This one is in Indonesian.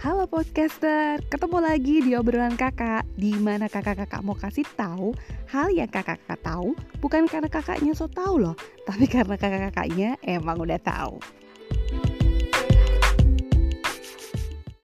Halo podcaster, ketemu lagi di obrolan kakak. Di mana kakak-kakak mau kasih tahu hal yang kakak-kakak tahu Bukan karena kakaknya so tahu loh Tapi karena kakak-kakaknya emang udah tahu.